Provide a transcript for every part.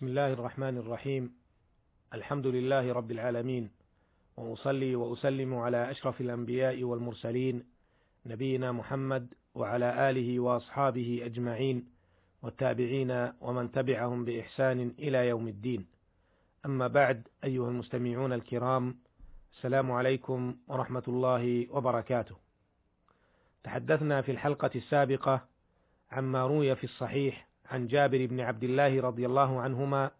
بسم الله الرحمن الرحيم. الحمد لله رب العالمين. وأصلي وأسلم على أشرف الأنبياء والمرسلين نبينا محمد وعلى آله وأصحابه أجمعين والتابعين ومن تبعهم بإحسان إلى يوم الدين. أما بعد أيها المستمعون الكرام السلام عليكم ورحمة الله وبركاته. تحدثنا في الحلقة السابقة عما روي في الصحيح عن جابر بن عبد الله رضي الله عنهما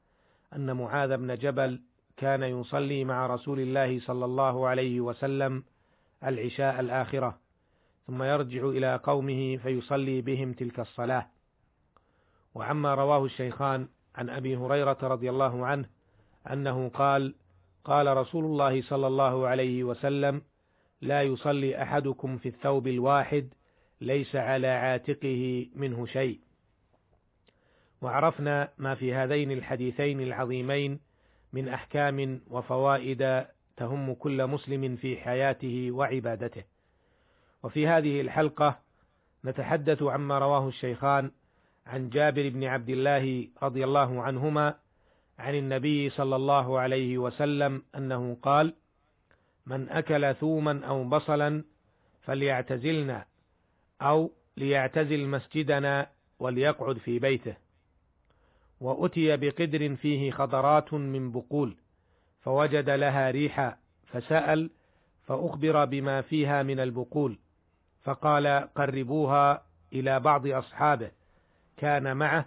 أن معاذ بن جبل كان يصلي مع رسول الله صلى الله عليه وسلم العشاء الآخرة ثم يرجع إلى قومه فيصلي بهم تلك الصلاة. وعما رواه الشيخان عن أبي هريرة رضي الله عنه أنه قال قال رسول الله صلى الله عليه وسلم لا يصلي أحدكم في الثوب الواحد ليس على عاتقه منه شيء. وعرفنا ما في هذين الحديثين العظيمين من أحكام وفوائد تهم كل مسلم في حياته وعبادته. وفي هذه الحلقة نتحدث عما رواه الشيخان عن جابر بن عبد الله رضي الله عنهما عن النبي صلى الله عليه وسلم أنه قال: من أكل ثوما أو بصلا فليعتزلنا أو ليعتزل مسجدنا وليقعد في بيته. وأتي بقدر فيه خضرات من بقول فوجد لها ريحا فسأل فأخبر بما فيها من البقول فقال قربوها إلى بعض أصحابه كان معه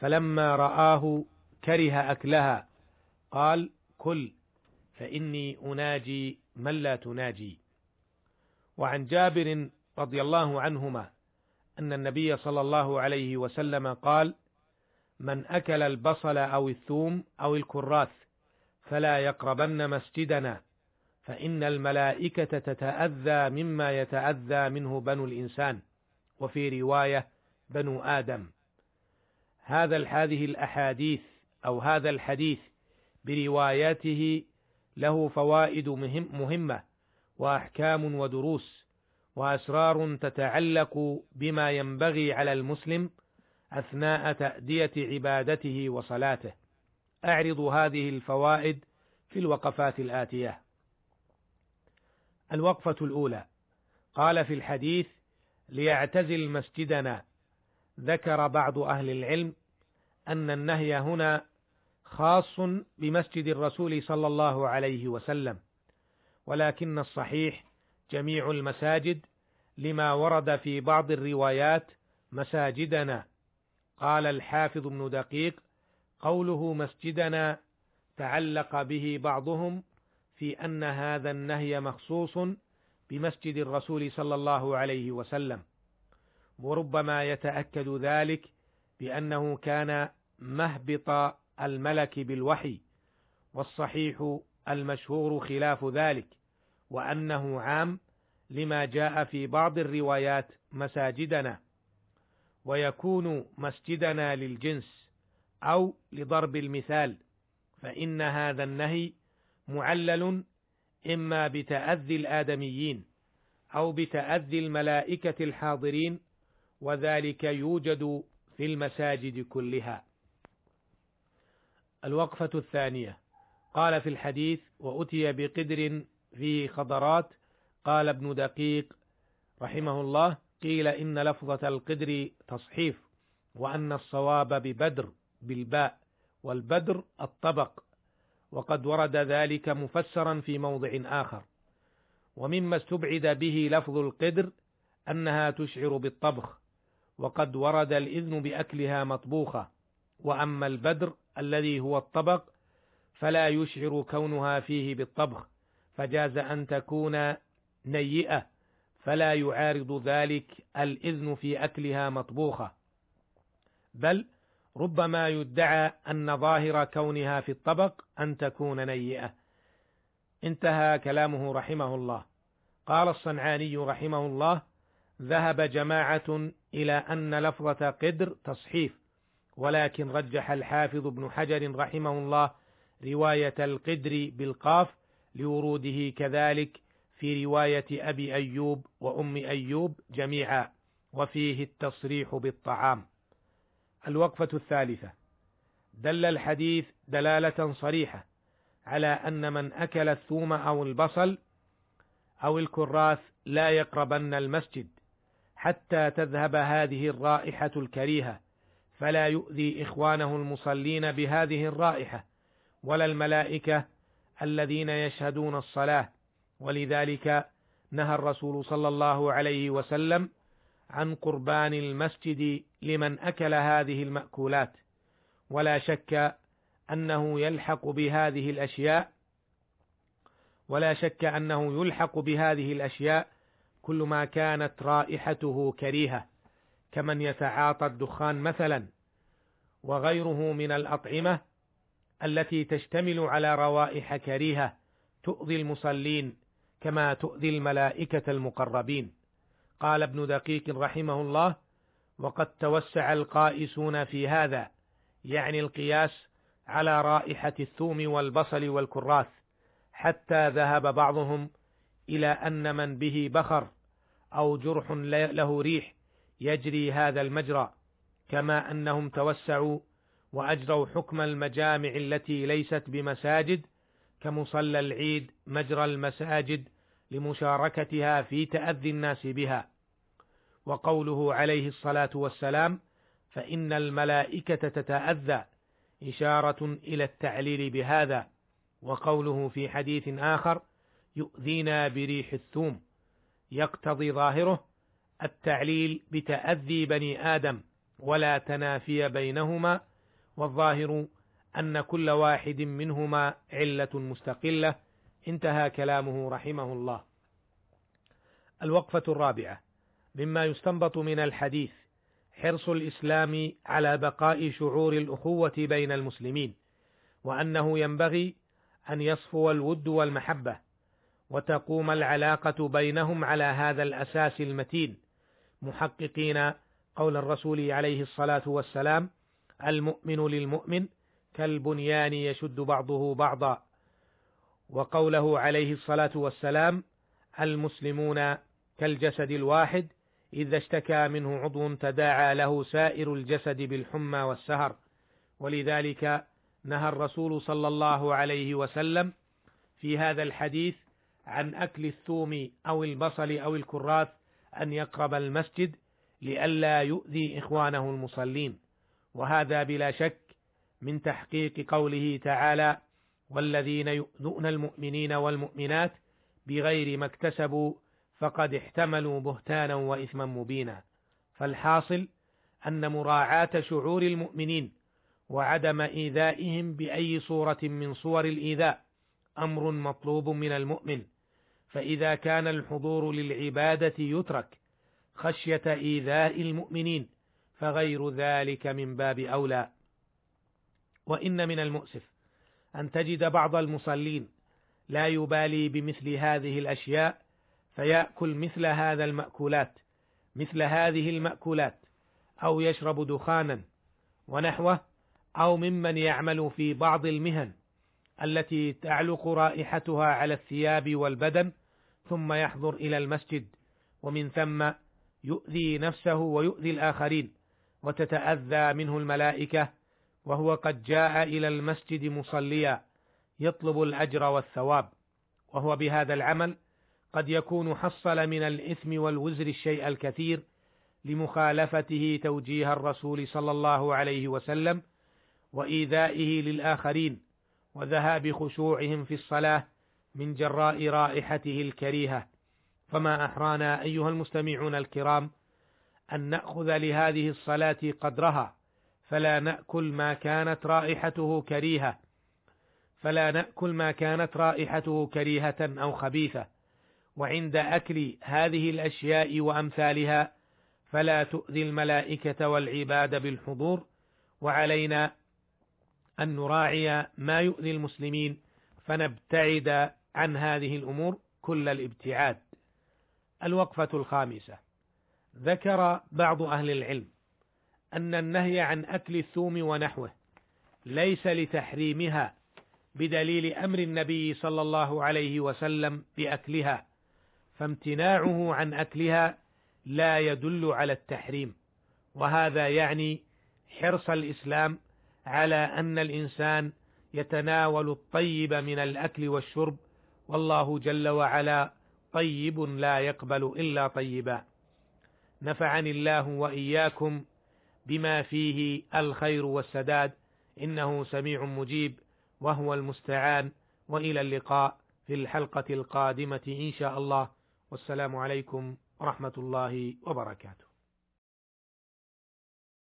فلما رآه كره أكلها قال كل فإني أناجي من لا تناجي. وعن جابر رضي الله عنهما أن النبي صلى الله عليه وسلم قال من أكل البصل أو الثوم أو الكراث فلا يقربن مسجدنا فإن الملائكة تتأذى مما يتأذى منه بنو الإنسان وفي رواية بنو آدم. هذا هذه الأحاديث أو هذا الحديث برواياته له فوائد مهم مهمة وأحكام ودروس وأسرار تتعلق بما ينبغي على المسلم أثناء تأدية عبادته وصلاته. أعرض هذه الفوائد في الوقفات الآتية. الوقفة الأولى قال في الحديث: ليعتزل مسجدنا. ذكر بعض أهل العلم أن النهي هنا خاص بمسجد الرسول صلى الله عليه وسلم، ولكن الصحيح جميع المساجد لما ورد في بعض الروايات مساجدنا قال الحافظ ابن دقيق قوله مسجدنا تعلق به بعضهم في أن هذا النهي مخصوص بمسجد الرسول صلى الله عليه وسلم وربما يتأكد ذلك بأنه كان مهبط الملك بالوحي والصحيح المشهور خلاف ذلك وأنه عام لما جاء في بعض الروايات مساجدنا. ويكون مسجدنا للجنس أو لضرب المثال فإن هذا النهي معلل إما بتأذي الآدميين أو بتأذي الملائكة الحاضرين وذلك يوجد في المساجد كلها. الوقفة الثانية قال في الحديث: وأتي بقدر فيه خضرات قال ابن دقيق رحمه الله: قيل إن لفظة القدر تصحيف وأن الصواب ببدر بالباء والبدر الطبق وقد ورد ذلك مفسرا في موضع آخر. ومما استبعد به لفظ القدر أنها تشعر بالطبخ وقد ورد الإذن بأكلها مطبوخة. وأما البدر الذي هو الطبق فلا يشعر كونها فيه بالطبخ فجاز أن تكون نيئة. فلا يعارض ذلك الإذن في أكلها مطبوخة. بل ربما يدعى أن ظاهر كونها في الطبق أن تكون نيئة. انتهى كلامه رحمه الله. قال الصنعاني رحمه الله ذهب جماعة إلى أن لفظة قدر تصحيف ولكن رجح الحافظ ابن حجر رحمه الله رواية القدر بالقاف لوروده كذلك في رواية أبي أيوب وأم أيوب جميعا وفيه التصريح بالطعام. الوقفة الثالثة دل الحديث دلالة صريحة على أن من أكل الثوم أو البصل أو الكراث لا يقربن المسجد حتى تذهب هذه الرائحة الكريهة فلا يؤذي إخوانه المصلين بهذه الرائحة ولا الملائكة الذين يشهدون الصلاة ولذلك نهى الرسول صلى الله عليه وسلم عن قربان المسجد لمن أكل هذه المأكولات. ولا شك أنه يلحق بهذه الأشياء ولا شك أنه يلحق بهذه الأشياء كل ما كانت رائحته كريهة كمن يتعاطى الدخان مثلا وغيره من الأطعمة التي تشتمل على روائح كريهة تؤذي المصلين كما تؤذي الملائكة المقربين. قال ابن دقيق رحمه الله وقد توسع القائسون في هذا يعني القياس على رائحة الثوم والبصل والكراث حتى ذهب بعضهم إلى أن من به بخر أو جرح له ريح يجري هذا المجرى كما أنهم توسعوا وأجروا حكم المجامع التي ليست بمساجد كمصلى العيد مجرى المساجد لمشاركتها في تأذي الناس بها. وقوله عليه الصلاة والسلام فإن الملائكة تتأذى إشارة إلى التعليل بهذا. وقوله في حديث آخر يؤذينا بريح الثوم. يقتضي ظاهره التعليل بتأذي بني آدم ولا تنافي بينهما. والظاهر أن كل واحد منهما علة مستقلة انتهى كلامه رحمه الله. الوقفة الرابعة مما يستنبط من الحديث حرص الإسلام على بقاء شعور الأخوة بين المسلمين، وأنه ينبغي أن يصفو الود والمحبة، وتقوم العلاقة بينهم على هذا الأساس المتين، محققين قول الرسول عليه الصلاة والسلام: المؤمن للمؤمن كالبنيان يشد بعضه بعضا. وقوله عليه الصلاة والسلام المسلمون كالجسد الواحد إذا اشتكى منه عضو تداعى له سائر الجسد بالحمى والسهر. ولذلك نهى الرسول صلى الله عليه وسلم في هذا الحديث عن أكل الثوم أو البصل أو الكراث أن يقرب المسجد لئلا يؤذي إخوانه المصلين. وهذا بلا شك من تحقيق قوله تعالى والذين يؤذون المؤمنين والمؤمنات بغير ما اكتسبوا فقد احتملوا بهتانا وإثما مبينا فالحاصل أن مراعاة شعور المؤمنين وعدم إيذائهم بأي صورة من صور الإيذاء أمر مطلوب من المؤمن. فإذا كان الحضور للعبادة يترك خشية إيذاء المؤمنين فغير ذلك من باب أولى. وإن من المؤسف أن تجد بعض المصلين لا يبالي بمثل هذه الأشياء فيأكل مثل هذا المأكولات مثل هذه المأكولات أو يشرب دخانا ونحوه أو ممن يعمل في بعض المهن التي تعلق رائحتها على الثياب والبدن ثم يحضر إلى المسجد ومن ثم يؤذي نفسه ويؤذي الآخرين وتتأذى منه الملائكة وهو قد جاء إلى المسجد مصليا يطلب الأجر والثواب وهو بهذا العمل قد يكون حصل من الإثم والوزر الشيء الكثير لمخالفته توجيه الرسول صلى الله عليه وسلم وإيذائه للآخرين وذهاب خشوعهم في الصلاة من جراء رائحته الكريهة. فما أحرانا أيها المستمعون الكرام أن نأخذ لهذه الصلاة قدرها فلا نأكل ما كانت رائحته كريهة. فلا نأكل ما كانت رائحته كريهة أو خبيثة. وعند أكل هذه الأشياء وأمثالها فلا تؤذي الملائكة والعباد بالحضور. وعلينا أن نراعي ما يؤذي المسلمين فنبتعد عن هذه الأمور كل الابتعاد. الوقفة الخامسة. ذكر بعض أهل العلم أن النهي عن أكل الثوم ونحوه ليس لتحريمها بدليل أمر النبي صلى الله عليه وسلم بأكلها فامتناعه عن أكلها لا يدل على التحريم وهذا يعني حرص الإسلام على أن الإنسان يتناول الطيب من الأكل والشرب والله جل وعلا طيب لا يقبل إلا طيبا. نفعني الله وإياكم بما فيه الخير والسداد. إنه سميع مجيب وهو المستعان. وإلى اللقاء في الحلقة القادمة إن شاء الله. والسلام عليكم ورحمة الله وبركاته.